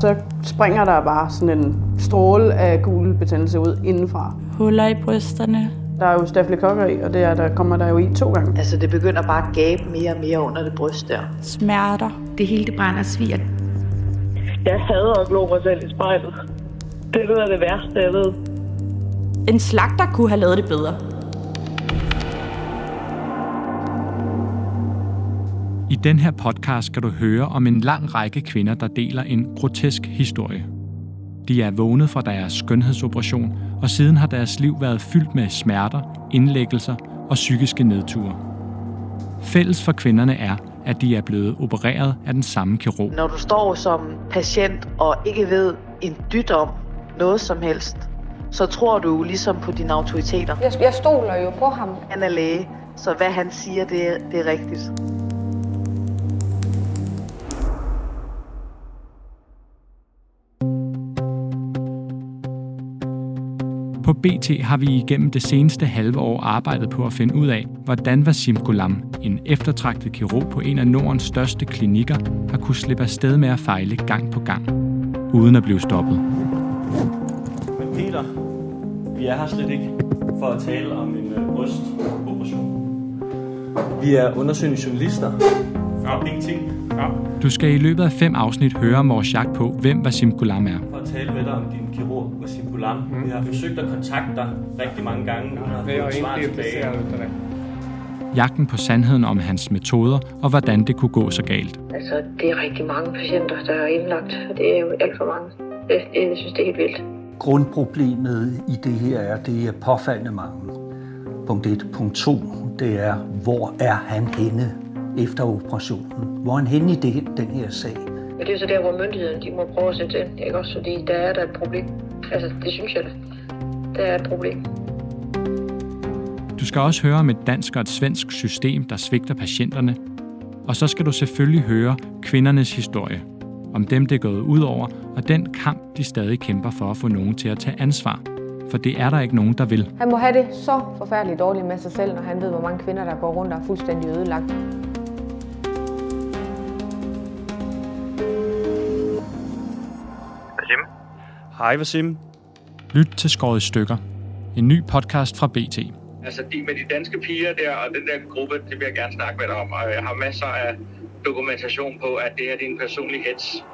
Så springer der bare sådan en stråle af gul betændelse ud indenfra. Huller i brysterne. Der er jo stafylokokker i, og det er, der kommer der jo i to gange. Altså det begynder bare at gabe mere og mere under det bryst der. Smerter. Det hele det brænder svir. Jeg hader at glo mig selv i spejlet. Det er det værste, jeg ved. En slagter kunne have lavet det bedre. Den her podcast skal du høre om en lang række kvinder, der deler en grotesk historie. De er vågnet fra deres skønhedsoperation, og siden har deres liv været fyldt med smerter, indlæggelser og psykiske nedture. Fælles for kvinderne er, at de er blevet opereret af den samme kirurg. Når du står som patient og ikke ved en dyt om noget som helst, så tror du ligesom på dine autoriteter. Jeg, jeg stoler jo på ham. Han er læge, så hvad han siger, det er, det er rigtigt. På BT har vi igennem det seneste halve år arbejdet på at finde ud af, hvordan Vasim Gulam, en eftertragtet kirurg på en af Nordens største klinikker, har kunne slippe afsted med at fejle gang på gang, uden at blive stoppet. Men Peter, vi er her slet ikke for at tale om en øh, brystoperation. Vi er undersøgende journalister. Ja. Ingenting. Ja. Du skal i løbet af fem afsnit høre om vores jagt på, hvem Vasim Gulam er. For at tale med dig om din kirurg, Wasim Gulam. Mm. Vi har forsøgt at kontakte dig rigtig mange gange, uden at få et svar tilbage. Jagten på sandheden om hans metoder og hvordan det kunne gå så galt. Altså, det er rigtig mange patienter, der er indlagt, og det er jo alt for mange. Jeg, jeg synes, det er helt vildt. Grundproblemet i det her er, det er påfaldende mange. Punkt 1. Punkt 2, det er, hvor er han henne efter operationen? Hvor er han henne i det, den her sag? Men det er så der, hvor myndighederne de må prøve at sætte ind, ikke også? Fordi der er der et problem. Altså, det synes jeg da. Der er et problem. Du skal også høre om et dansk og et svensk system, der svigter patienterne. Og så skal du selvfølgelig høre kvindernes historie. Om dem, det er gået ud over, og den kamp, de stadig kæmper for at få nogen til at tage ansvar. For det er der ikke nogen, der vil. Han må have det så forfærdeligt dårligt med sig selv, når han ved, hvor mange kvinder, der går rundt og er fuldstændig ødelagt. Hej Wasim. Lyt til Skåret i stykker. En ny podcast fra BT. Altså de med de danske piger der og den der gruppe, det vil jeg gerne snakke med dig om. Og jeg har masser af dokumentation på, at det her det er en personlig hets.